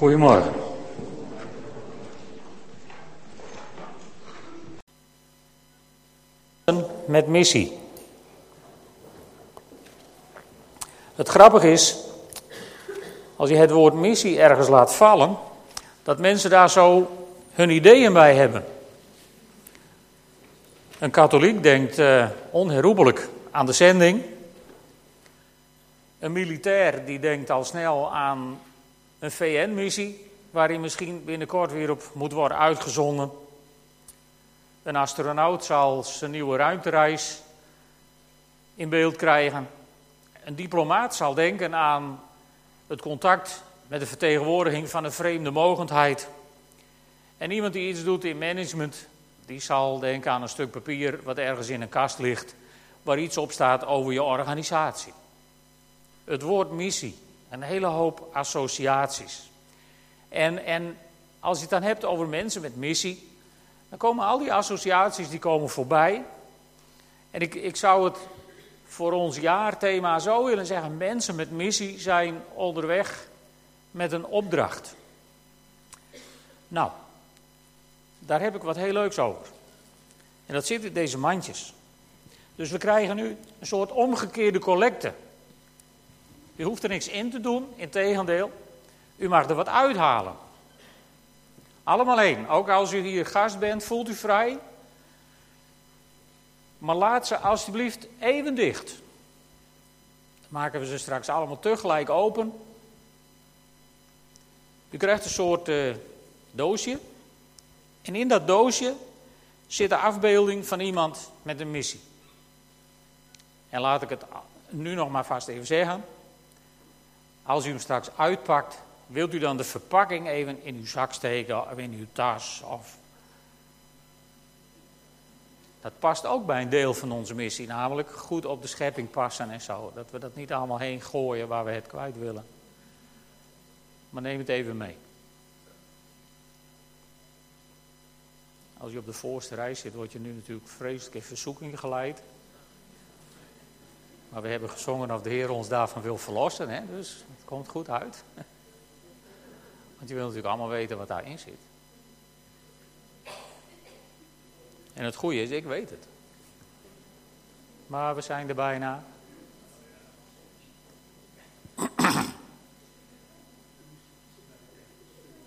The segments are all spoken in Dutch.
Goedemorgen. Met missie. Het grappige is, als je het woord missie ergens laat vallen, dat mensen daar zo hun ideeën bij hebben. Een katholiek denkt uh, onherroepelijk aan de zending. Een militair die denkt al snel aan een VN-missie, waarin misschien binnenkort weer op moet worden uitgezonden. Een astronaut zal zijn nieuwe ruimtereis in beeld krijgen. Een diplomaat zal denken aan het contact met de vertegenwoordiging van een vreemde mogendheid. En iemand die iets doet in management, die zal denken aan een stuk papier wat ergens in een kast ligt, waar iets op staat over je organisatie. Het woord missie, een hele hoop associaties. En, en als je het dan hebt over mensen met missie, dan komen al die associaties die komen voorbij. En ik, ik zou het voor ons jaarthema zo willen zeggen: mensen met missie zijn onderweg met een opdracht. Nou, daar heb ik wat heel leuks over. En dat zit in deze mandjes. Dus we krijgen nu een soort omgekeerde collecte. U hoeft er niks in te doen, integendeel. U mag er wat uithalen. Allemaal één. Ook als u hier gast bent, voelt u vrij. Maar laat ze alsjeblieft even dicht. Dan maken we ze straks allemaal tegelijk open. U krijgt een soort uh, doosje. En in dat doosje zit de afbeelding van iemand met een missie. En laat ik het nu nog maar vast even zeggen. Als u hem straks uitpakt, wilt u dan de verpakking even in uw zak steken of in uw tas? Of... Dat past ook bij een deel van onze missie, namelijk goed op de schepping passen en zo. Dat we dat niet allemaal heen gooien waar we het kwijt willen. Maar neem het even mee. Als je op de voorste rij zit, word je nu natuurlijk vreselijk in verzoeking geleid. Maar we hebben gezongen of de Heer ons daarvan wil verlossen, hè? dus het komt goed uit. Want je wil natuurlijk allemaal weten wat daarin zit. En het goede is, ik weet het. Maar we zijn er bijna.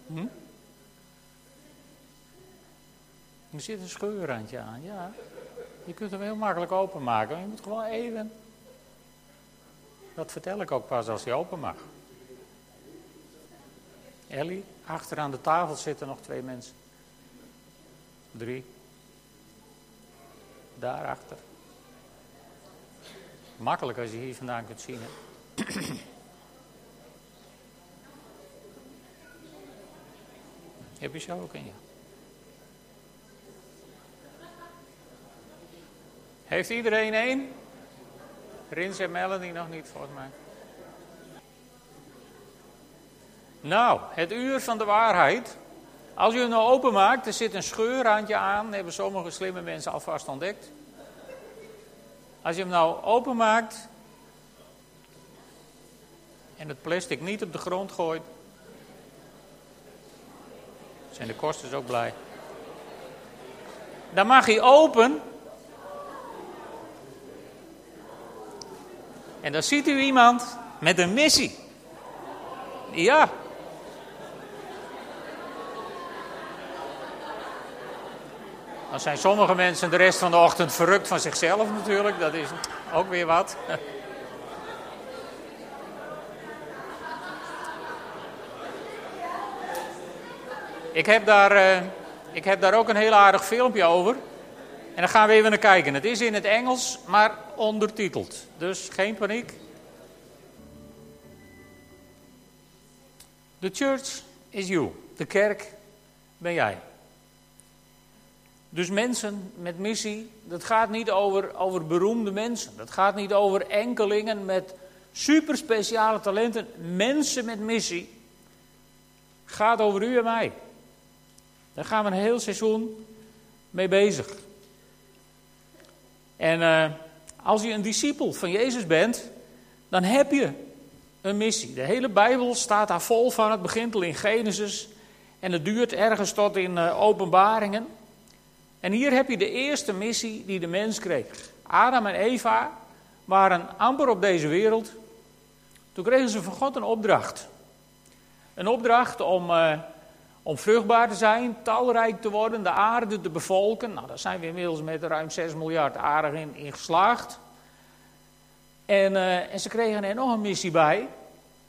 hm? Er zit een scheurrandje aan, ja. Je kunt hem heel makkelijk openmaken. Je moet gewoon even dat vertel ik ook pas als hij open mag. Ellie, achter aan de tafel zitten nog twee mensen. Drie. Daarachter. Makkelijk als je hier vandaan kunt zien. Heb je zo ook je? Heeft iedereen één? Rins en Melanie nog niet, volgens mij. Nou, het uur van de waarheid. Als u hem nou openmaakt, er zit een scheurrandje aan. hebben sommige slimme mensen alvast ontdekt. Als je hem nou openmaakt. En het plastic niet op de grond gooit. Zijn de kosters ook blij. Dan mag hij open En dan ziet u iemand met een missie. Ja. Dan zijn sommige mensen de rest van de ochtend verrukt van zichzelf natuurlijk. Dat is ook weer wat. Ik heb daar, uh, ik heb daar ook een heel aardig filmpje over. En dan gaan we even naar kijken. Het is in het Engels, maar ondertiteld. Dus geen paniek. The church is you. De kerk ben jij. Dus mensen met missie, dat gaat niet over, over beroemde mensen. Dat gaat niet over enkelingen met super speciale talenten. Mensen met missie gaat over u en mij. Daar gaan we een heel seizoen mee bezig. En uh, als je een discipel van Jezus bent, dan heb je een missie. De hele Bijbel staat daar vol van. Het begint al in Genesis en het duurt ergens tot in uh, Openbaringen. En hier heb je de eerste missie die de mens kreeg. Adam en Eva waren amper op deze wereld. Toen kregen ze van God een opdracht. Een opdracht om, uh, om vruchtbaar te zijn, talrijk te worden, de aarde te bevolken. Nou, daar zijn we inmiddels met ruim 6 miljard aardig in, geslaagd. En, uh, en ze kregen er nog een missie bij.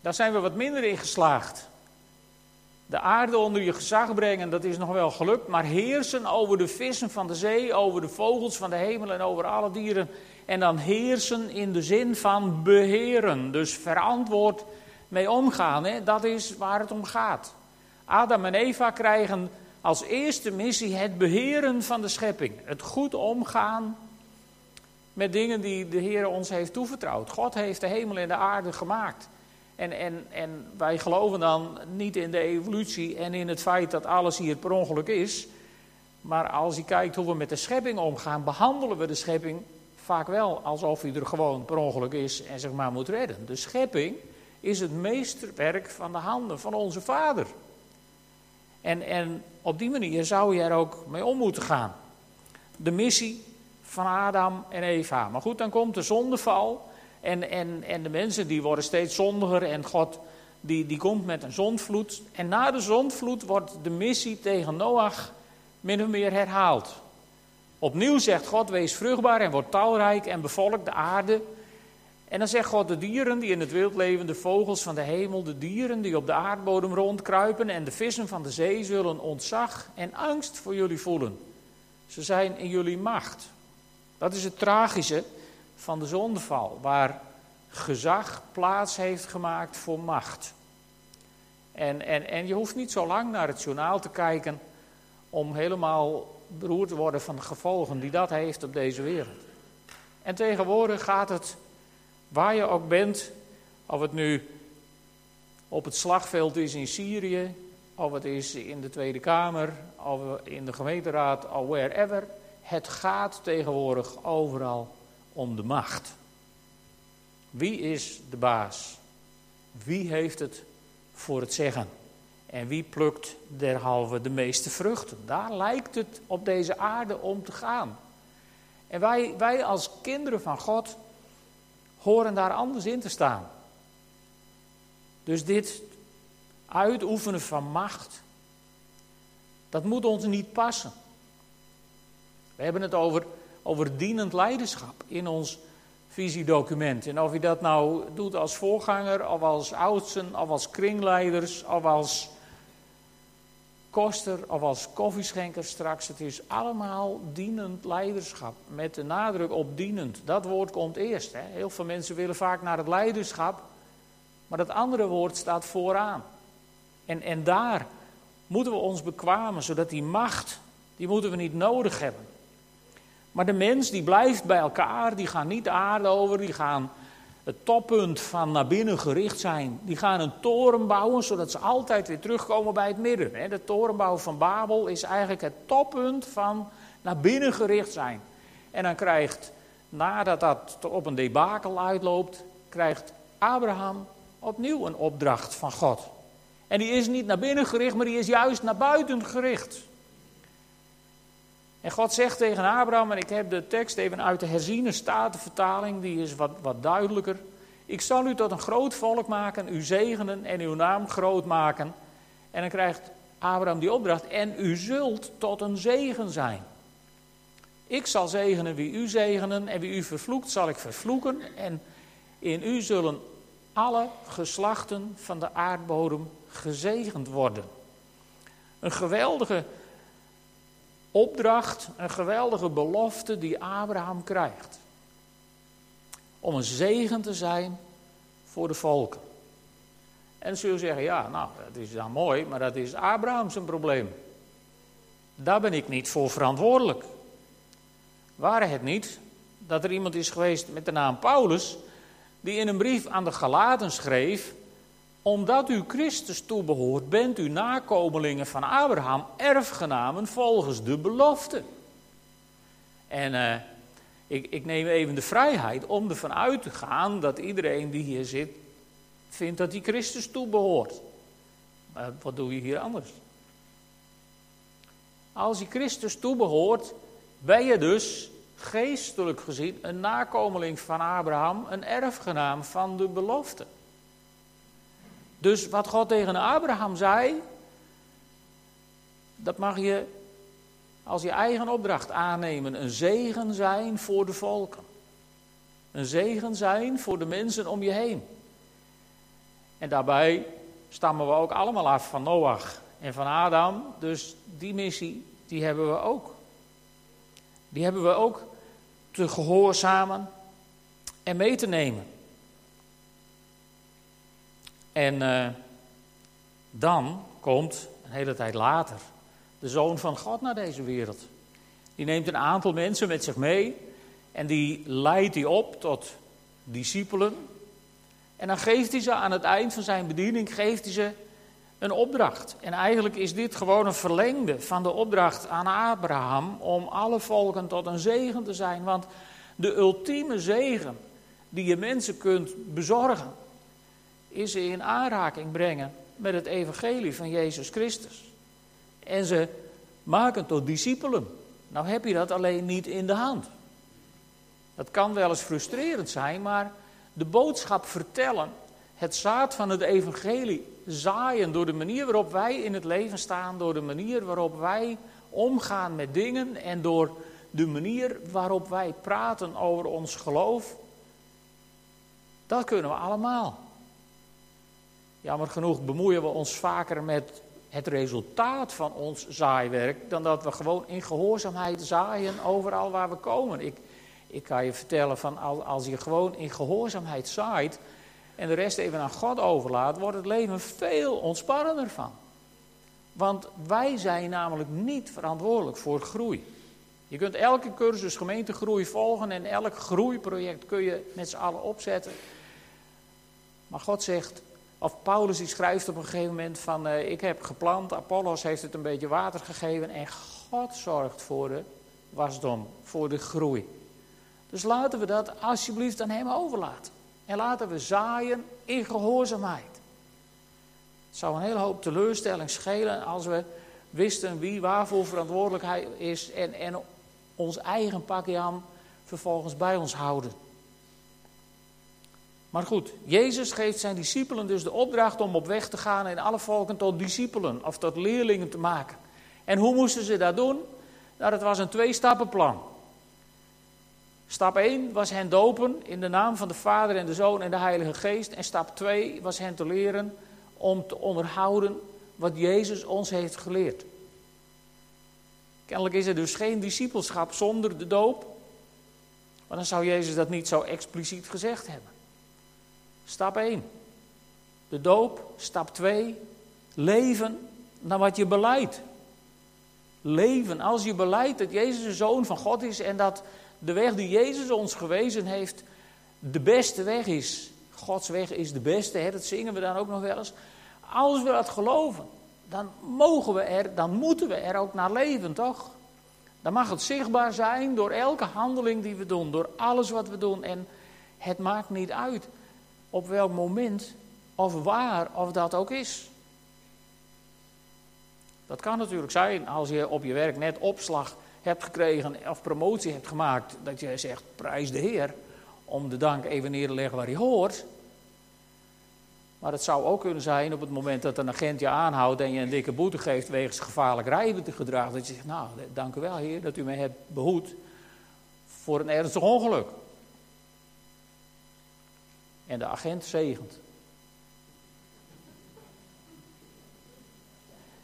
Daar zijn we wat minder in geslaagd. De aarde onder je gezag brengen, dat is nog wel gelukt. Maar heersen over de vissen van de zee, over de vogels van de hemel en over alle dieren. En dan heersen in de zin van beheren. Dus verantwoord mee omgaan. Dat is waar het om gaat. Adam en Eva krijgen als eerste missie het beheren van de schepping. Het goed omgaan met dingen die de Heer ons heeft toevertrouwd. God heeft de hemel en de aarde gemaakt. En, en, en wij geloven dan niet in de evolutie en in het feit dat alles hier per ongeluk is. Maar als je kijkt hoe we met de schepping omgaan, behandelen we de schepping vaak wel alsof hij er gewoon per ongeluk is en zich maar moet redden. De schepping is het meesterwerk van de handen van onze Vader. En, en op die manier zou je er ook mee om moeten gaan. De missie van Adam en Eva. Maar goed, dan komt de zondeval. En, en, en de mensen die worden steeds zondiger. En God die, die komt met een zondvloed. En na de zondvloed wordt de missie tegen Noach min of meer herhaald. Opnieuw zegt God: Wees vruchtbaar en word talrijk en bevolk de aarde. En dan zegt God: De dieren die in het wild leven, de vogels van de hemel, de dieren die op de aardbodem rondkruipen en de vissen van de zee zullen ontzag en angst voor jullie voelen. Ze zijn in jullie macht. Dat is het tragische van de zondeval, waar gezag plaats heeft gemaakt voor macht. En, en, en je hoeft niet zo lang naar het journaal te kijken om helemaal beroerd te worden van de gevolgen die dat heeft op deze wereld. En tegenwoordig gaat het, waar je ook bent, of het nu op het slagveld is in Syrië, of het is in de Tweede Kamer, of in de gemeenteraad, of wherever. Het gaat tegenwoordig overal om de macht. Wie is de baas? Wie heeft het voor het zeggen? En wie plukt derhalve de meeste vruchten? Daar lijkt het op deze aarde om te gaan. En wij, wij als kinderen van God horen daar anders in te staan. Dus dit uitoefenen van macht, dat moet ons niet passen. We hebben het over, over dienend leiderschap in ons visiedocument. En of je dat nou doet als voorganger, of als oudsten, of als kringleiders, of als koster, of als koffieschenker straks. Het is allemaal dienend leiderschap. Met de nadruk op dienend. Dat woord komt eerst. Hè. Heel veel mensen willen vaak naar het leiderschap. Maar dat andere woord staat vooraan. En, en daar moeten we ons bekwamen, zodat die macht, die moeten we niet nodig hebben. Maar de mens die blijft bij elkaar, die gaan niet de aarde over, die gaan het toppunt van naar binnen gericht zijn. Die gaan een toren bouwen, zodat ze altijd weer terugkomen bij het midden. De torenbouw van Babel is eigenlijk het toppunt van naar binnen gericht zijn. En dan krijgt, nadat dat op een debakel uitloopt, krijgt Abraham opnieuw een opdracht van God. En die is niet naar binnen gericht, maar die is juist naar buiten gericht. En God zegt tegen Abraham, en ik heb de tekst even uit de herziene statenvertaling, die is wat, wat duidelijker. Ik zal u tot een groot volk maken, u zegenen en uw naam groot maken. En dan krijgt Abraham die opdracht, en u zult tot een zegen zijn. Ik zal zegenen wie u zegenen, en wie u vervloekt zal ik vervloeken. En in u zullen alle geslachten van de aardbodem gezegend worden. Een geweldige opdracht, een geweldige belofte die Abraham krijgt. Om een zegen te zijn voor de volken. En dan zul je zeggen, ja, nou, dat is dan mooi, maar dat is Abraham zijn probleem. Daar ben ik niet voor verantwoordelijk. Waren het niet dat er iemand is geweest met de naam Paulus, die in een brief aan de Galaten schreef, omdat u Christus toebehoort, bent u nakomelingen van Abraham, erfgenamen volgens de belofte. En uh, ik, ik neem even de vrijheid om ervan uit te gaan dat iedereen die hier zit vindt dat hij Christus toebehoort. Maar wat doe je hier anders? Als je Christus toebehoort, ben je dus geestelijk gezien een nakomeling van Abraham, een erfgenaam van de belofte. Dus wat God tegen Abraham zei, dat mag je als je eigen opdracht aannemen. Een zegen zijn voor de volken. Een zegen zijn voor de mensen om je heen. En daarbij stammen we ook allemaal af van Noach en van Adam. Dus die missie, die hebben we ook. Die hebben we ook te gehoorzamen en mee te nemen. En uh, dan komt, een hele tijd later, de Zoon van God naar deze wereld. Die neemt een aantal mensen met zich mee en die leidt die op tot discipelen. En dan geeft hij ze aan het eind van zijn bediening geeft hij ze een opdracht. En eigenlijk is dit gewoon een verlengde van de opdracht aan Abraham om alle volken tot een zegen te zijn. Want de ultieme zegen die je mensen kunt bezorgen, is ze in aanraking brengen met het evangelie van Jezus Christus. En ze maken tot discipelen. Nou heb je dat alleen niet in de hand. Dat kan wel eens frustrerend zijn, maar de boodschap vertellen, het zaad van het evangelie zaaien door de manier waarop wij in het leven staan, door de manier waarop wij omgaan met dingen en door de manier waarop wij praten over ons geloof. Dat kunnen we allemaal. Jammer genoeg bemoeien we ons vaker met het resultaat van ons zaaiwerk dan dat we gewoon in gehoorzaamheid zaaien overal waar we komen. Ik, ik kan je vertellen van als je gewoon in gehoorzaamheid zaait en de rest even aan God overlaat, wordt het leven veel ontspannender van. Want wij zijn namelijk niet verantwoordelijk voor groei. Je kunt elke cursus gemeentegroei volgen en elk groeiproject kun je met z'n allen opzetten. Maar God zegt, of Paulus die schrijft op een gegeven moment van uh, ik heb geplant, Apollos heeft het een beetje water gegeven en God zorgt voor de wasdom, voor de groei. Dus laten we dat alsjeblieft aan hem overlaten. En laten we zaaien in gehoorzaamheid. Het zou een hele hoop teleurstelling schelen als we wisten wie waarvoor verantwoordelijkheid is en, en ons eigen pakje aan vervolgens bij ons houden. Maar goed, Jezus geeft zijn discipelen dus de opdracht om op weg te gaan en alle volken tot discipelen of tot leerlingen te maken. En hoe moesten ze dat doen? Nou, dat was een twee-stappenplan. Stap 1 was hen dopen in de naam van de Vader en de Zoon en de Heilige Geest. En stap 2 was hen te leren om te onderhouden wat Jezus ons heeft geleerd. Kennelijk is er dus geen discipelschap zonder de doop. Want dan zou Jezus dat niet zo expliciet gezegd hebben. Stap 1. De doop. Stap 2. Leven naar wat je beleidt. Leven als je beleidt dat Jezus de Zoon van God is en dat de weg die Jezus ons gewezen heeft de beste weg is. Gods weg is de beste, hè? dat zingen we dan ook nog wel eens. Als we dat geloven, dan mogen we er, dan moeten we er ook naar leven, toch? Dan mag het zichtbaar zijn door elke handeling die we doen, door alles wat we doen. En het maakt niet uit op welk moment of waar of dat ook is. Dat kan natuurlijk zijn als je op je werk net opslag hebt gekregen of promotie hebt gemaakt, dat je zegt prijs de Heer, om de dank even neer te leggen waar hij hoort. Maar het zou ook kunnen zijn op het moment dat een agent je aanhoudt en je een dikke boete geeft wegens gevaarlijk rijden te gedrag, dat je zegt, nou, dank u wel Heer dat u mij hebt behoed voor een ernstig ongeluk. En de agent zegent.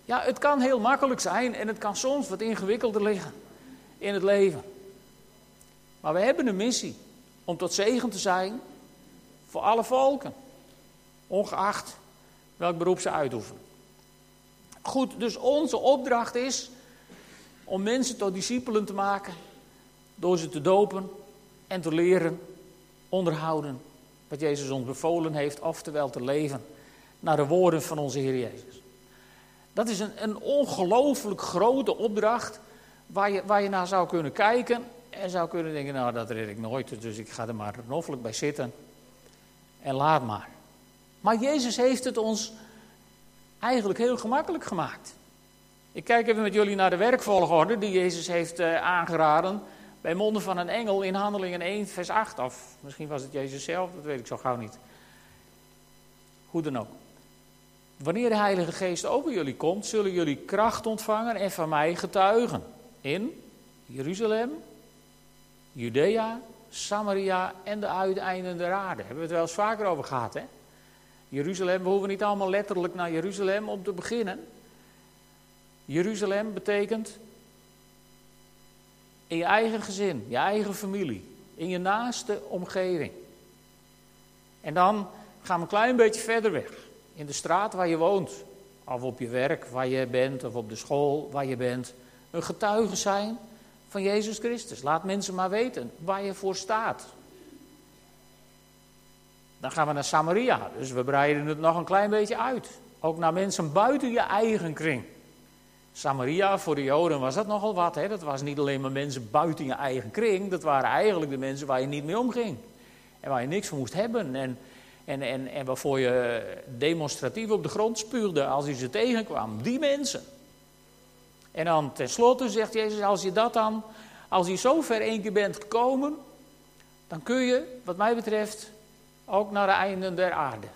Ja, het kan heel makkelijk zijn en het kan soms wat ingewikkelder liggen in het leven. Maar we hebben een missie om tot zegen te zijn voor alle volken, ongeacht welk beroep ze uitoefenen. Goed, dus onze opdracht is om mensen tot discipelen te maken door ze te dopen en te leren onderhouden wat Jezus ons bevolen heeft, oftewel te leven naar de woorden van onze Heer Jezus. Dat is een, een ongelooflijk grote opdracht waar je, waar je naar zou kunnen kijken en zou kunnen denken, nou dat red ik nooit, dus ik ga er maar noffelijk bij zitten en laat maar. Maar Jezus heeft het ons eigenlijk heel gemakkelijk gemaakt. Ik kijk even met jullie naar de werkvolgorde die Jezus heeft uh, aangeraden bij monden van een engel in Handelingen 1, vers 8. Of misschien was het Jezus zelf, dat weet ik zo gauw niet. Hoe dan ook. Wanneer de Heilige Geest over jullie komt, zullen jullie kracht ontvangen en van mij getuigen. In Jeruzalem, Judea, Samaria en de uiteinden der aarde. Hebben we het wel eens vaker over gehad, hè? Jeruzalem, we hoeven niet allemaal letterlijk naar Jeruzalem om te beginnen. Jeruzalem betekent in je eigen gezin, je eigen familie, in je naaste omgeving. En dan gaan we een klein beetje verder weg. In de straat waar je woont, of op je werk waar je bent, of op de school waar je bent. Een getuige zijn van Jezus Christus. Laat mensen maar weten waar je voor staat. Dan gaan we naar Samaria, dus we breiden het nog een klein beetje uit. Ook naar mensen buiten je eigen kring. Samaria, voor de Joden was dat nogal wat. Hè? Dat was niet alleen maar mensen buiten je eigen kring. Dat waren eigenlijk de mensen waar je niet mee omging. En waar je niks van moest hebben. En, en, en, en waarvoor je demonstratief op de grond spuurde als je ze tegenkwam. Die mensen. En dan tenslotte zegt Jezus, als je dat dan, als je zo ver één keer bent gekomen, dan kun je, wat mij betreft, ook naar de einden der aarde.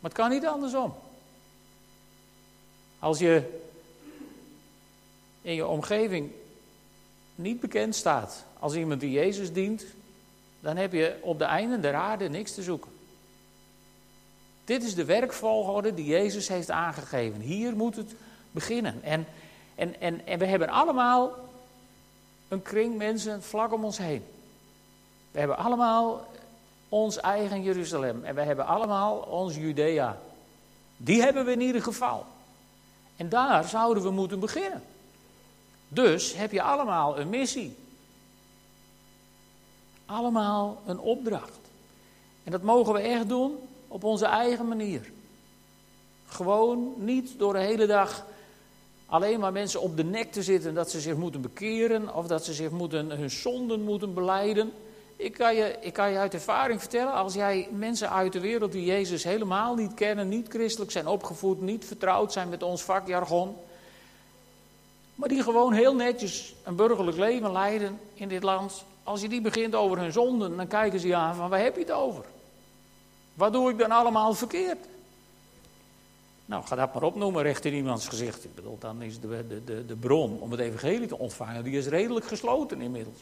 Maar het kan niet andersom. Als je in je omgeving niet bekend staat als iemand die Jezus dient, dan heb je op de einden der aarde niks te zoeken. Dit is de werkvolgorde die Jezus heeft aangegeven. Hier moet het beginnen. En, en, en, en we hebben allemaal een kring mensen vlak om ons heen. We hebben allemaal ons eigen Jeruzalem. En we hebben allemaal ons Judea. Die hebben we in ieder geval. En daar zouden we moeten beginnen. Dus heb je allemaal een missie. Allemaal een opdracht. En dat mogen we echt doen op onze eigen manier. Gewoon niet door de hele dag alleen maar mensen op de nek te zitten dat ze zich moeten bekeren of dat ze zich moeten, hun zonden moeten beleiden. Ik kan, je, ik kan je uit ervaring vertellen, als jij mensen uit de wereld die Jezus helemaal niet kennen, niet christelijk zijn opgevoed, niet vertrouwd zijn met ons vakjargon, maar die gewoon heel netjes een burgerlijk leven leiden in dit land, als je die begint over hun zonden, dan kijken ze je aan van waar heb je het over? Wat doe ik dan allemaal verkeerd? Nou, ga dat maar opnoemen recht in iemands gezicht. Ik bedoel, dan is de, de, de, de bron om het evangelie te ontvangen, die is redelijk gesloten inmiddels.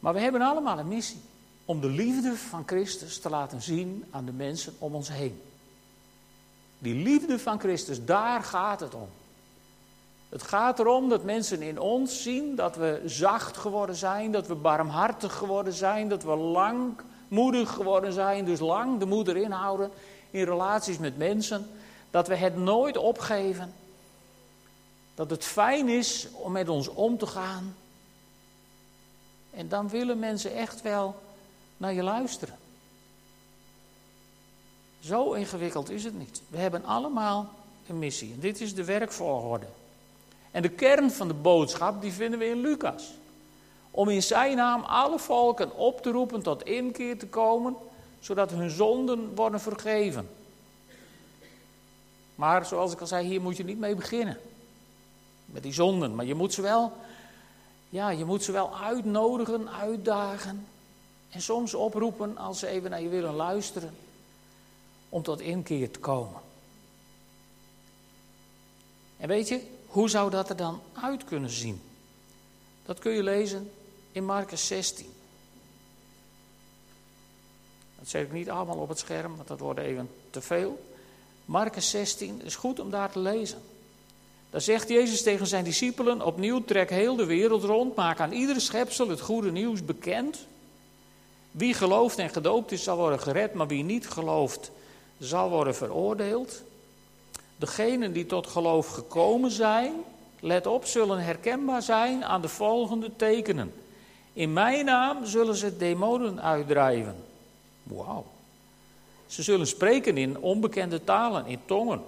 Maar we hebben allemaal een missie. Om de liefde van Christus te laten zien aan de mensen om ons heen. Die liefde van Christus, daar gaat het om. Het gaat erom dat mensen in ons zien dat we zacht geworden zijn, dat we barmhartig geworden zijn, dat we langmoedig geworden zijn, dus lang de moeder inhouden in relaties met mensen, dat we het nooit opgeven, dat het fijn is om met ons om te gaan en dan willen mensen echt wel naar je luisteren. Zo ingewikkeld is het niet. We hebben allemaal een missie. En dit is de werkvolgorde. En de kern van de boodschap, die vinden we in Lucas. Om in zijn naam alle volken op te roepen tot inkeer te komen, zodat hun zonden worden vergeven. Maar zoals ik al zei, hier moet je niet mee beginnen. Met die zonden. Maar je moet ze wel ja, je moet ze wel uitnodigen, uitdagen. En soms oproepen als ze even naar je willen luisteren. Om tot inkeer te komen. En weet je, hoe zou dat er dan uit kunnen zien? Dat kun je lezen in Marcus 16. Dat zet ik niet allemaal op het scherm, want dat wordt even te veel. Marcus 16 is goed om daar te lezen. Dan zegt Jezus tegen zijn discipelen opnieuw: trek heel de wereld rond, maak aan iedere schepsel het goede nieuws bekend. Wie gelooft en gedoopt is, zal worden gered, maar wie niet gelooft, zal worden veroordeeld. Degenen die tot geloof gekomen zijn, let op, zullen herkenbaar zijn aan de volgende tekenen. In mijn naam zullen ze demonen uitdrijven. Wauw. Ze zullen spreken in onbekende talen, in tongen.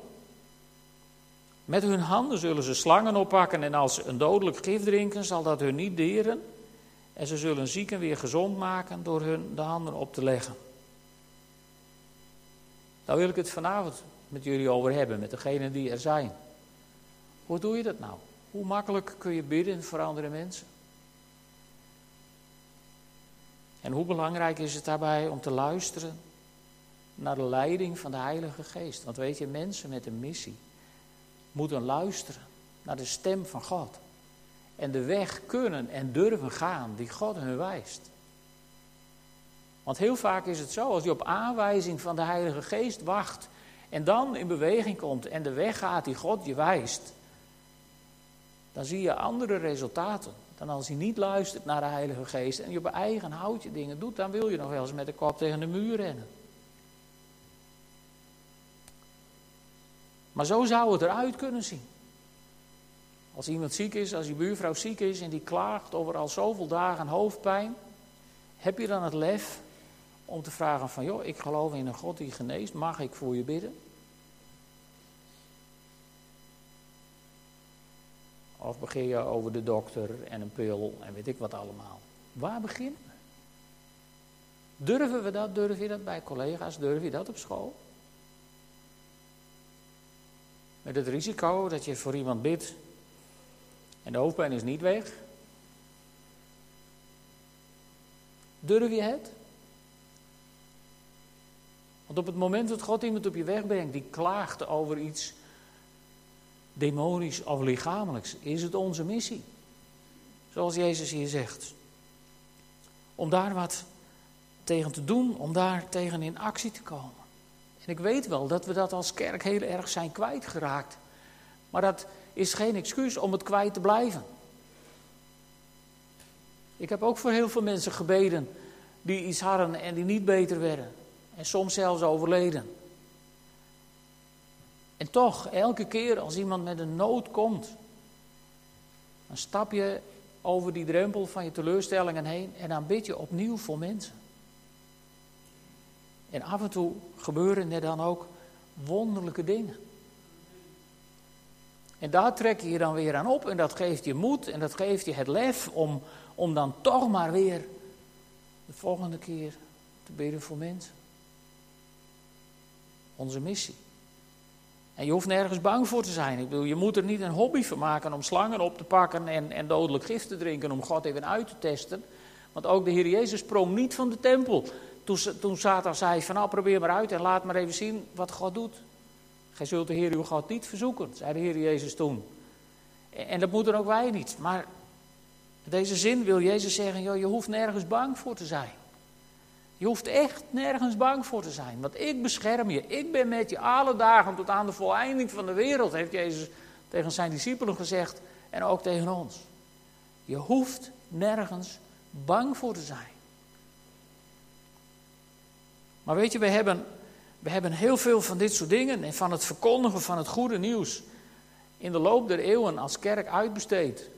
Met hun handen zullen ze slangen oppakken en als ze een dodelijk gif drinken, zal dat hun niet deren. En ze zullen zieken weer gezond maken door hun de handen op te leggen. Daar wil ik het vanavond met jullie over hebben, met degenen die er zijn. Hoe doe je dat nou? Hoe makkelijk kun je bidden voor andere mensen? En hoe belangrijk is het daarbij om te luisteren naar de leiding van de Heilige Geest? Want weet je, mensen met een missie moeten luisteren naar de stem van God. En de weg kunnen en durven gaan die God hun wijst. Want heel vaak is het zo, als je op aanwijzing van de Heilige Geest wacht en dan in beweging komt en de weg gaat die God je wijst, dan zie je andere resultaten dan als je niet luistert naar de Heilige Geest en je op eigen houtje dingen doet, dan wil je nog wel eens met de kop tegen de muur rennen. Maar zo zou het eruit kunnen zien. Als iemand ziek is, als je buurvrouw ziek is en die klaagt over al zoveel dagen hoofdpijn, heb je dan het lef om te vragen van, joh, ik geloof in een God die geneest, mag ik voor je bidden? Of begin je over de dokter en een pil en weet ik wat allemaal. Waar beginnen we? Durven we dat? Durf je dat bij collega's? Durf je dat op school? Met het risico dat je voor iemand bidt en de hoofdpijn is niet weg. Durf je het? Want op het moment dat God iemand op je weg brengt die klaagt over iets demonisch of lichamelijks, is het onze missie. Zoals Jezus hier zegt. Om daar wat tegen te doen, om daar tegen in actie te komen. En ik weet wel dat we dat als kerk heel erg zijn kwijtgeraakt. Maar dat is geen excuus om het kwijt te blijven. Ik heb ook voor heel veel mensen gebeden die iets hadden en die niet beter werden. En soms zelfs overleden. En toch, elke keer als iemand met een nood komt, dan stap je over die drempel van je teleurstellingen heen en dan bid je opnieuw voor mensen. En af en toe gebeuren er dan ook wonderlijke dingen. En daar trek je je dan weer aan op en dat geeft je moed en dat geeft je het lef om, om dan toch maar weer de volgende keer te bidden voor mensen. Onze missie. En je hoeft nergens bang voor te zijn. Ik bedoel, je moet er niet een hobby van maken om slangen op te pakken en, en dodelijk gif te drinken om God even uit te testen. Want ook de Heer Jezus sprong niet van de tempel. Toen, toen Satan zei van nou probeer maar uit en laat maar even zien wat God doet. Gij zult de Heer uw God niet verzoeken, zei de Heer Jezus toen. En, dat moeten ook wij niet. Maar in deze zin wil Jezus zeggen, joh, je hoeft nergens bang voor te zijn. Je hoeft echt nergens bang voor te zijn, want ik bescherm je. Ik ben met je alle dagen tot aan de voleinding van de wereld, heeft Jezus tegen zijn discipelen gezegd en ook tegen ons. Je hoeft nergens bang voor te zijn. Maar weet je, we hebben, hebben heel veel van dit soort dingen en van het verkondigen van het goede nieuws in de loop der eeuwen als kerk uitbesteed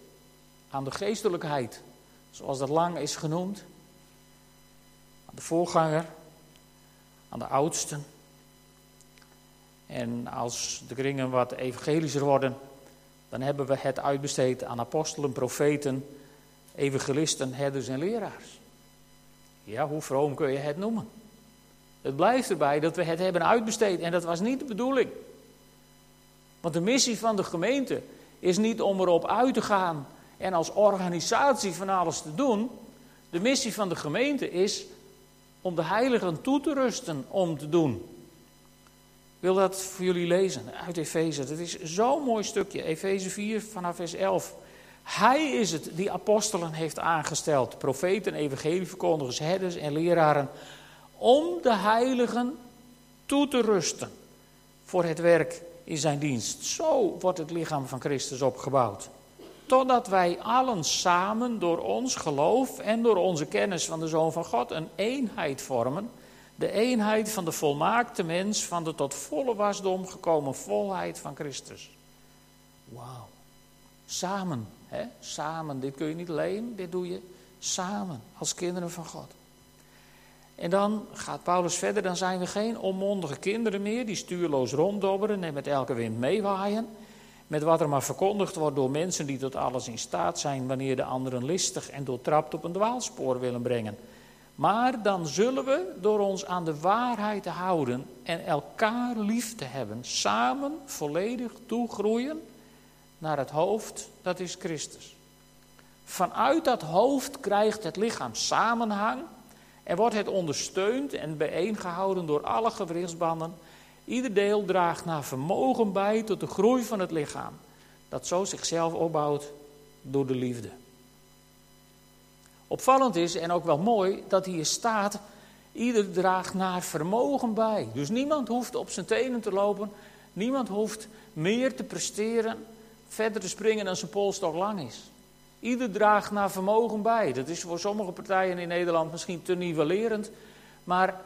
aan de geestelijkheid, zoals dat lang is genoemd de voorganger, aan de oudsten. En als de kringen wat evangelischer worden, dan hebben we het uitbesteed aan apostelen, profeten, evangelisten, herders en leraars. Ja, hoe vroom kun je het noemen? Het blijft erbij dat we het hebben uitbesteed en dat was niet de bedoeling. Want de missie van de gemeente is niet om erop uit te gaan en als organisatie van alles te doen. De missie van de gemeente is om de heiligen toe te rusten om te doen. Ik wil dat voor jullie lezen uit Efeze. Dat is zo'n mooi stukje. Efeze 4 vanaf vers 11. Hij is het die apostelen heeft aangesteld. Profeten, evangelieverkondigers, herders en leraren. Om de heiligen toe te rusten voor het werk in zijn dienst. Zo wordt het lichaam van Christus opgebouwd totdat wij allen samen door ons geloof en door onze kennis van de Zoon van God een eenheid vormen. De eenheid van de volmaakte mens, van de tot volle wasdom gekomen volheid van Christus. Wauw. Samen, hè? Samen. Dit kun je niet alleen, dit doe je samen als kinderen van God. En dan gaat Paulus verder, dan zijn we geen onmondige kinderen meer die stuurloos ronddobberen en met elke wind meewaaien. met wat er maar verkondigd wordt door mensen die tot alles in staat zijn wanneer de anderen listig en doortrapt op een dwaalspoor willen brengen. Maar dan zullen we door ons aan de waarheid te houden en elkaar lief te hebben, samen volledig toegroeien naar het hoofd, dat is Christus. Vanuit dat hoofd krijgt het lichaam samenhang en wordt het ondersteund en bijeengehouden door alle gewrichtsbanden. Ieder deel draagt naar vermogen bij tot de groei van het lichaam, dat zo zichzelf opbouwt door de liefde. Opvallend is en ook wel mooi dat hier staat: ieder draagt naar vermogen bij. Dus niemand hoeft op zijn tenen te lopen, niemand hoeft meer te presteren, verder te springen dan zijn polstok lang is. Ieder draagt naar vermogen bij. Dat is voor sommige partijen in Nederland misschien te nivellerend, maar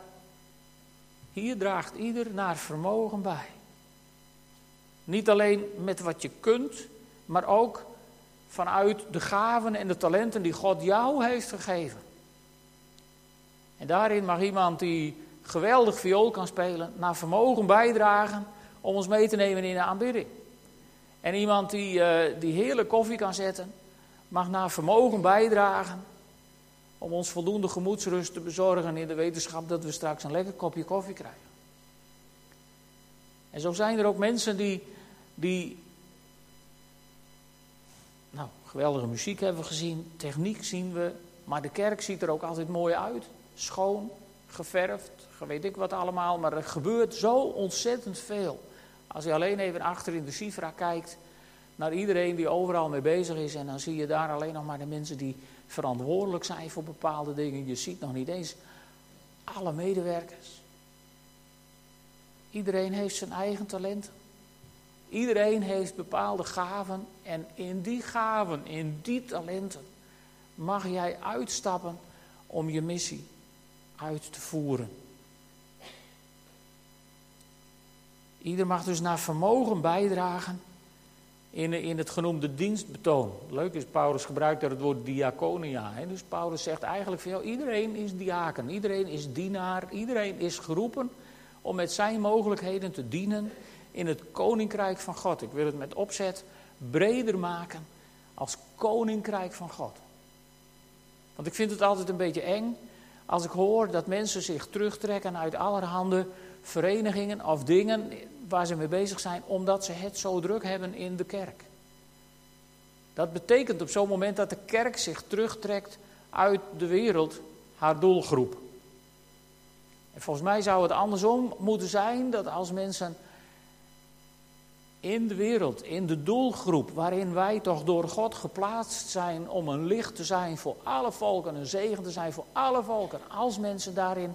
hier draagt ieder naar vermogen bij. Niet alleen met wat je kunt, maar ook vanuit de gaven en de talenten die God jou heeft gegeven. En daarin mag iemand die geweldig viool kan spelen, naar vermogen bijdragen om ons mee te nemen in de aanbidding. En iemand die, uh, die heerlijk koffie kan zetten, mag naar vermogen bijdragen om ons voldoende gemoedsrust te bezorgen in de wetenschap dat we straks een lekker kopje koffie krijgen. En zo zijn er ook mensen die, die nou, geweldige muziek hebben we gezien, techniek zien we, maar de kerk ziet er ook altijd mooi uit. Schoon, geverfd, weet ik wat allemaal, maar er gebeurt zo ontzettend veel. Als je alleen even achter in de Cifra kijkt, naar iedereen die overal mee bezig is. En dan zie je daar alleen nog maar de mensen die verantwoordelijk zijn voor bepaalde dingen. Je ziet nog niet eens alle medewerkers. Iedereen heeft zijn eigen talenten. Iedereen heeft bepaalde gaven. En in die gaven, in die talenten, mag jij uitstappen om je missie uit te voeren. Ieder mag dus naar vermogen bijdragen in, in het genoemde dienstbetoon. Leuk is, Paulus gebruikt daar het woord diaconia. Hè? Dus Paulus zegt eigenlijk van iedereen is diaken, iedereen is dienaar, iedereen is geroepen om met zijn mogelijkheden te dienen in het koninkrijk van God. Ik wil het met opzet breder maken als koninkrijk van God. Want ik vind het altijd een beetje eng als ik hoor dat mensen zich terugtrekken uit allerhande verenigingen of dingen waar ze mee bezig zijn, omdat ze het zo druk hebben in de kerk. Dat betekent op zo'n moment dat de kerk zich terugtrekt uit de wereld, haar doelgroep. En volgens mij zou het andersom moeten zijn dat als mensen in de wereld, in de doelgroep waarin wij toch door God geplaatst zijn om een licht te zijn voor alle volken, een zegen te zijn voor alle volken, als mensen daarin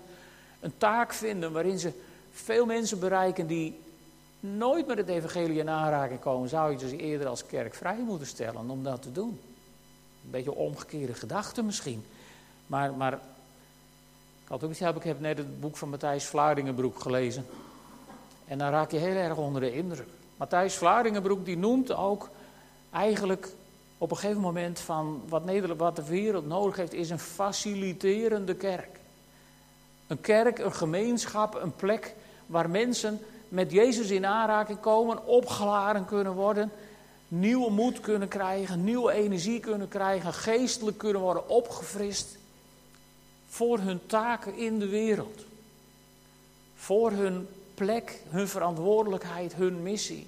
een taak vinden waarin ze veel mensen bereiken die nooit met het evangelie in aanraking komen, zou je dus eerder als kerk vrij moeten stellen om dat te doen. Een beetje omgekeerde gedachte misschien. Maar, maar ik had ook ik heb net het boek van Matthijs Vlaardingenbroek gelezen. En dan raak je heel erg onder de indruk. Matthijs Vlaardingenbroek die noemt ook eigenlijk op een gegeven moment van wat, Nederland, wat de wereld nodig heeft, is een faciliterende kerk. Een kerk, een gemeenschap, een plek waar mensen met Jezus in aanraking komen, opgeladen kunnen worden, nieuwe moed kunnen krijgen, nieuwe energie kunnen krijgen, geestelijk kunnen worden opgefrist voor hun taken in de wereld. Voor hun plek, hun verantwoordelijkheid, hun missie.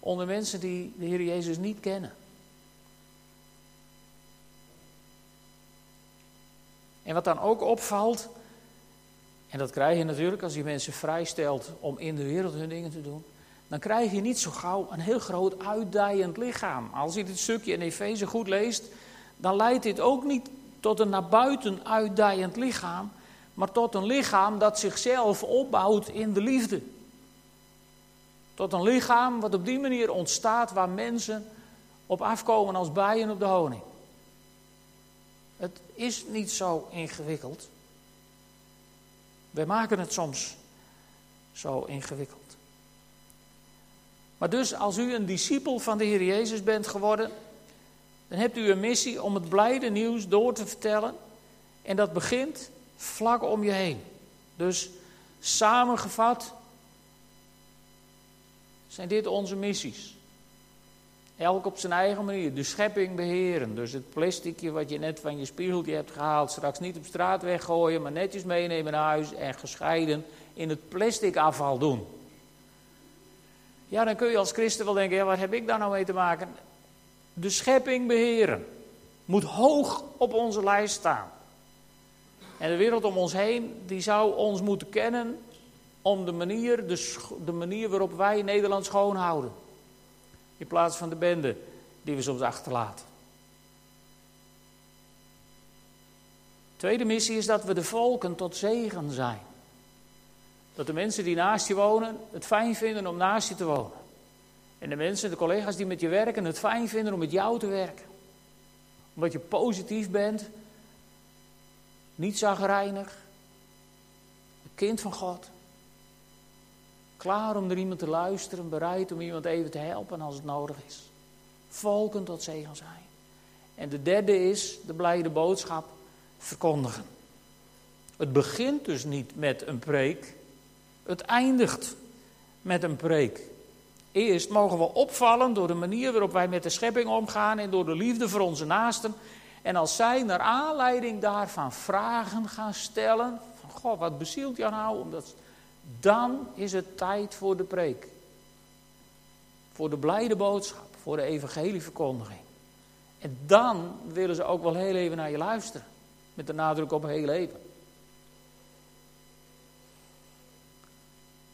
Onder mensen die de Heer Jezus niet kennen. En wat dan ook opvalt, en dat krijg je natuurlijk als je mensen vrijstelt om in de wereld hun dingen te doen. Dan krijg je niet zo gauw een heel groot uitdijend lichaam. Als je dit stukje in Efeze goed leest, dan leidt dit ook niet tot een naar buiten uitdijend lichaam, maar tot een lichaam dat zichzelf opbouwt in de liefde. Tot een lichaam wat op die manier ontstaat waar mensen op afkomen als bijen op de honing. Het is niet zo ingewikkeld. Wij maken het soms zo ingewikkeld. Maar dus als u een discipel van de Heer Jezus bent geworden, dan hebt u een missie om het blijde nieuws door te vertellen. En dat begint vlak om je heen. Dus samengevat zijn dit onze missies. Elk op zijn eigen manier. De schepping beheren. Dus het plasticje wat je net van je spiegeltje hebt gehaald, straks niet op straat weggooien, maar netjes meenemen naar huis en gescheiden in het plastic afval doen. Ja, dan kun je als christen wel denken, ja, wat heb ik daar nou mee te maken? De schepping beheren moet hoog op onze lijst staan. En de wereld om ons heen, die zou ons moeten kennen om de manier, de, de manier waarop wij Nederland schoonhouden. In plaats van de bende die we soms achterlaten. Tweede missie is dat we de volken tot zegen zijn. Dat de mensen die naast je wonen het fijn vinden om naast je te wonen. En de mensen, de collega's die met je werken, het fijn vinden om met jou te werken. Omdat je positief bent, niet zagrijnig, een kind van God. Klaar om naar iemand te luisteren, bereid om iemand even te helpen als het nodig is. Volken tot zegen zijn. En de derde is de blijde boodschap verkondigen. Het begint dus niet met een preek, het eindigt met een preek. Eerst mogen we opvallen door de manier waarop wij met de schepping omgaan en door de liefde voor onze naasten. En als zij naar aanleiding daarvan vragen gaan stellen, van God, wat bezielt jou nou? Omdat, dan is het tijd voor de preek. Voor de blijde boodschap, voor de evangelieverkondiging. En dan willen ze ook wel heel even naar je luisteren. Met de nadruk op heel even.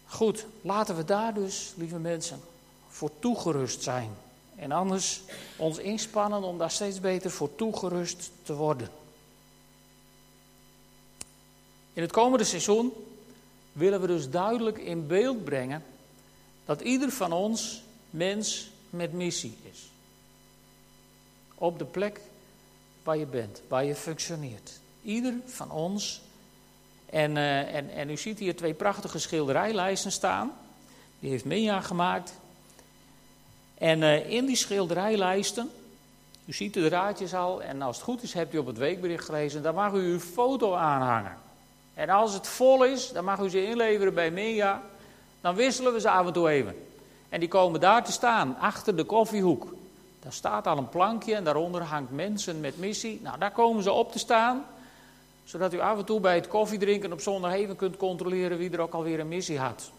Goed, laten we daar dus, lieve mensen, voor toegerust zijn. En anders ons inspannen om daar steeds beter voor toegerust te worden. In het komende seizoen willen we dus duidelijk in beeld brengen dat ieder van ons mens met missie is. Op de plek waar je bent, waar je functioneert. Ieder van ons. En, uh, en, en u ziet hier twee prachtige schilderijlijsten staan. Die heeft Minja gemaakt. En uh, in die schilderijlijsten, u ziet de draadjes al, en als het goed is hebt u op het weekbericht gelezen, daar mag u uw foto aanhangen. En als het vol is, dan mag u ze inleveren bij Minja. Dan wisselen we ze af en toe even. En die komen daar te staan, achter de koffiehoek. Daar staat al een plankje en daaronder hangt mensen met missie. Nou, daar komen ze op te staan. Zodat u af en toe bij het koffiedrinken op zondag even kunt controleren wie er ook alweer een missie had.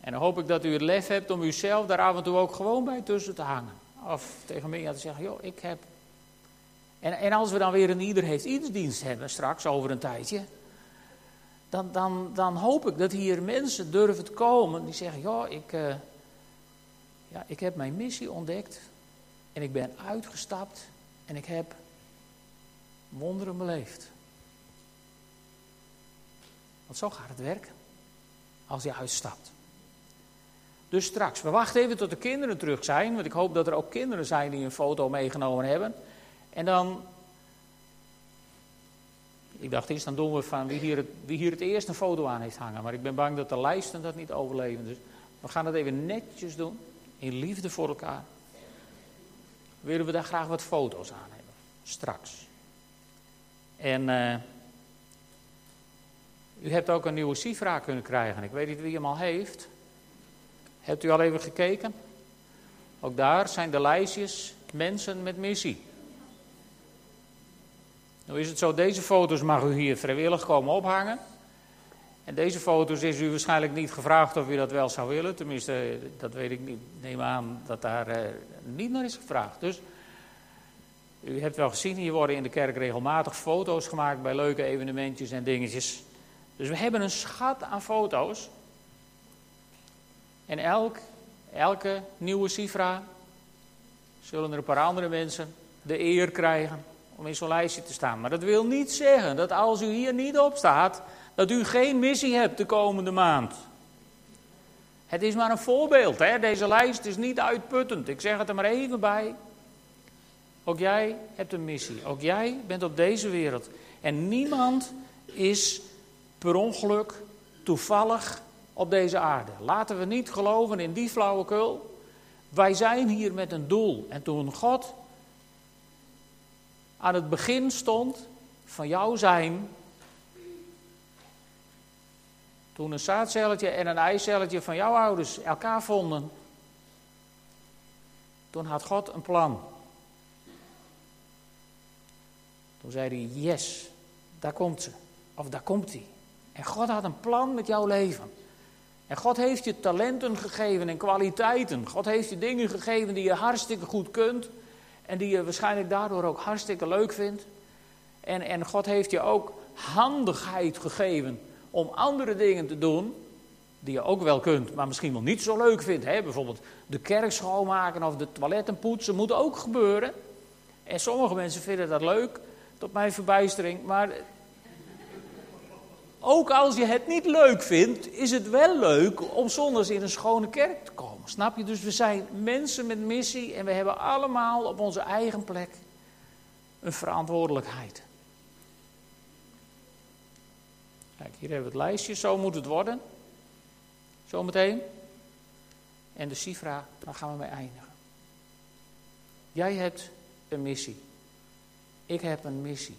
En dan hoop ik dat u het lef hebt om uzelf daar af en toe ook gewoon bij tussen te hangen. Of tegen mij te zeggen, joh, ik heb... En, en als we dan weer een ieder heeft dienst hebben straks over een tijdje... Dan, dan, dan hoop ik dat hier mensen durven te komen die zeggen, joh, ik, uh, ja, ik heb mijn missie ontdekt. En ik ben uitgestapt en ik heb wonderen beleefd. Want zo gaat het werken. Als je uitstapt. Dus straks, we wachten even tot de kinderen terug zijn. Want ik hoop dat er ook kinderen zijn die een foto meegenomen hebben. En dan. Ik dacht eerst, dan doen we van wie hier, het, wie hier het eerst een foto aan heeft hangen. Maar ik ben bang dat de lijsten dat niet overleven. Dus we gaan het even netjes doen. In liefde voor elkaar. Willen we daar graag wat foto's aan hebben. Straks. En. Uh, u hebt ook een nieuwe Sifra kunnen krijgen. Ik weet niet wie hem al heeft. Hebt u al even gekeken? Ook daar zijn de lijstjes mensen met missie. Nu is het zo, deze foto's mag u hier vrijwillig komen ophangen. En deze foto's is u waarschijnlijk niet gevraagd of u dat wel zou willen. Tenminste, dat weet ik niet. Neem aan dat daar uh, niet naar is gevraagd. Dus u hebt wel gezien, hier worden in de kerk regelmatig foto's gemaakt bij leuke evenementjes en dingetjes. Dus we hebben een schat aan foto's. En elk, elke nieuwe Sifra zullen er een paar andere mensen de eer krijgen om in zo'n lijstje te staan. Maar dat wil niet zeggen dat als u hier niet op staat, dat u geen missie hebt de komende maand. Het is maar een voorbeeld, hè? deze lijst is niet uitputtend. Ik zeg het er maar even bij. Ook jij hebt een missie. Ook jij bent op deze wereld. En niemand is per ongeluk toevallig op deze aarde. Laten we niet geloven in die flauwekul. Wij zijn hier met een doel. En toen God aan het begin stond van jouw zijn, Toen een zaadcelletje en een eicelletje van jouw ouders elkaar vonden, toen had God een plan. Toen zei hij, yes, daar komt ze. Of daar komt hij. En God had een plan met jouw leven. En God heeft je talenten gegeven en kwaliteiten. God heeft je dingen gegeven die je hartstikke goed kunt. En die je waarschijnlijk daardoor ook hartstikke leuk vindt. En, en God heeft je ook handigheid gegeven om andere dingen te doen. Die je ook wel kunt, maar misschien wel niet zo leuk vindt. Hè? Bijvoorbeeld de kerk schoonmaken of de toiletten poetsen moet ook gebeuren. En sommige mensen vinden dat leuk, tot mijn verbijstering. Maar ook als je het niet leuk vindt, is het wel leuk om zondags in een schone kerk te komen. Snap je? Dus we zijn mensen met missie en we hebben allemaal op onze eigen plek een verantwoordelijkheid. Kijk, hier hebben we het lijstje, zo moet het worden. Zometeen. En de cifra, daar gaan we mee eindigen. Jij hebt een missie. Ik heb een missie.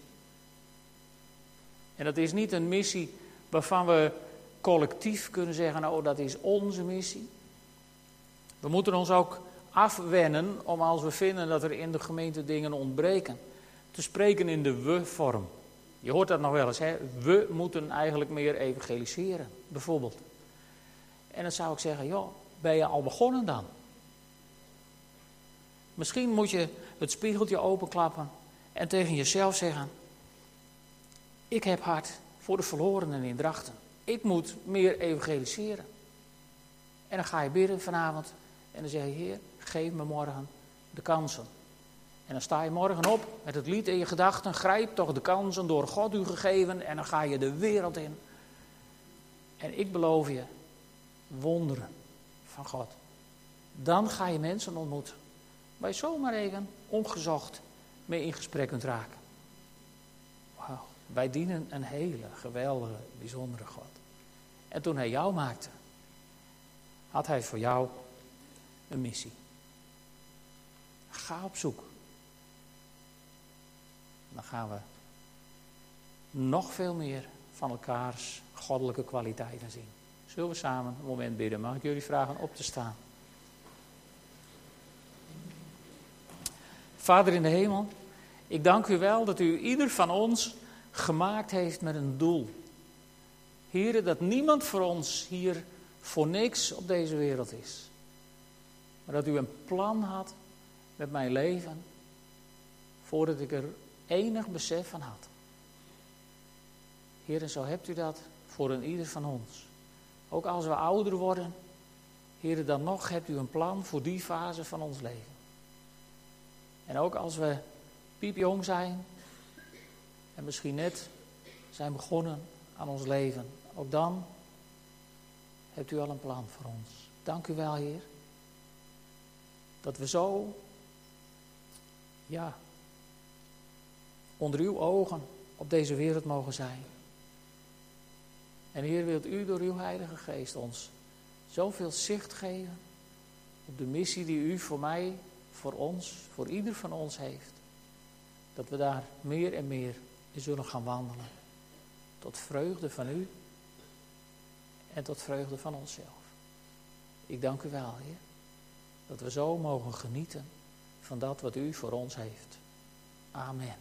En dat is niet een missie waarvan we collectief kunnen zeggen, oh dat is onze missie. We moeten ons ook afwennen om als we vinden dat er in de gemeente dingen ontbreken, te spreken in de we-vorm. Je hoort dat nog wel eens, hè? we moeten eigenlijk meer evangeliseren, bijvoorbeeld. En dan zou ik zeggen, joh, ben je al begonnen dan? Misschien moet je het spiegeltje openklappen en tegen jezelf zeggen: Ik heb hart voor de verlorenen in Drachten. Ik moet meer evangeliseren. En dan ga je bidden vanavond en dan zeg je: Heer, geef me morgen de kansen. En dan sta je morgen op met het lied in je gedachten: Grijp toch de kansen door God u gegeven. En dan ga je de wereld in. En ik beloof je wonderen van God. Dan ga je mensen ontmoeten. Waar je zomaar even ongezocht mee in gesprek kunt raken. Wij dienen een hele geweldige, bijzondere God. En toen hij jou maakte, had hij voor jou een missie. Ga op zoek. Dan gaan we nog veel meer van elkaars goddelijke kwaliteiten zien. Zullen we samen een moment bidden? Mag ik jullie vragen op te staan? Vader in de hemel, ik dank u wel dat u ieder van ons gemaakt heeft met een doel. Heren, dat niemand voor ons hier voor niks op deze wereld is. Maar dat u een plan had met mijn leven voordat ik er enig besef van had. Heer, en zo hebt u dat voor een ieder van ons. Ook als we ouder worden, Heer, dan nog hebt u een plan voor die fase van ons leven. En ook als we piepjong zijn en misschien net zijn begonnen aan ons leven, ook dan hebt u al een plan voor ons. Dank u wel, Heer. Dat we zo, ja, onder uw ogen op deze wereld mogen zijn. En Heer, wilt u door uw Heilige Geest ons zoveel zicht geven op de missie die u voor mij, voor ons, voor ieder van ons heeft. Dat we daar meer en meer in zullen gaan wandelen. Tot vreugde van u en tot vreugde van onszelf. Ik dank u wel, Heer, dat we zo mogen genieten van dat wat u voor ons heeft. Amen.